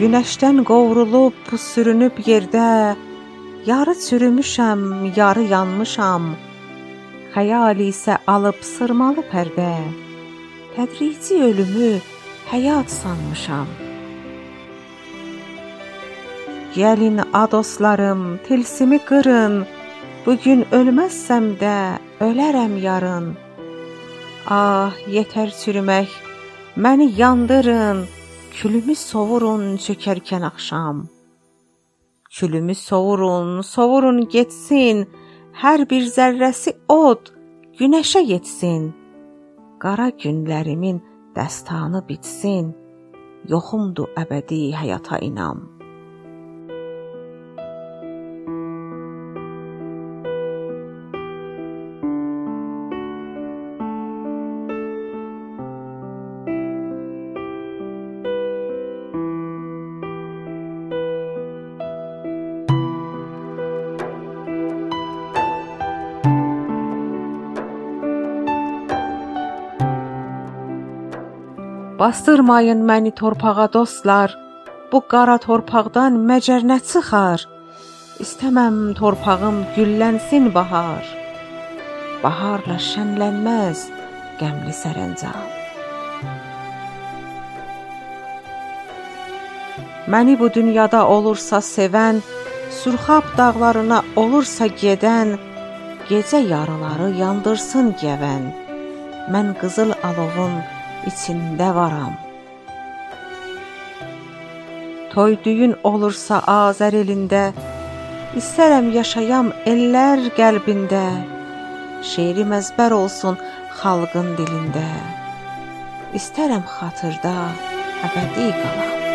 Günəşdən qovrulub sürünüb yerdə, yarı çürümüşəm, yarı yanmışam. Xəyal isə alıb sırmalı pərdə. Tədrici ölümü həyat sanmışam. Gəlin a dostlarım, tilsimi qırın. Bu gün ölməzsəm də ölərəm yarın. Ah, yetər çürümək, məni yandırın. Külümü sovurun çökərkən axşam. Külümü sovurun, sovurun getsin. Hər bir zərrəsi od günəşə yetsin. Qara günlərimin dəstanı bitsin. Yoxumdur əbədi həyata inam. Bastırmayın məni torpağa dostlar. Bu qara torpaqdan məcər nə çıxar? İstəməm torpağım güllənsin bahar. Baharla şənlənməz qəmli sərəncam. Məni bu dünyada olursa sevən, Surxab dağlarına olursa gedən, gecə yarıları yandırsın gəvən. Mən qızıl alovun içində varam. Toy düyün olursa Azər elində, istərəm yaşayam ellər qəlbində. Şeirim əzbər olsun xalqın dilində. İstərəm xatırda əbədi qalam.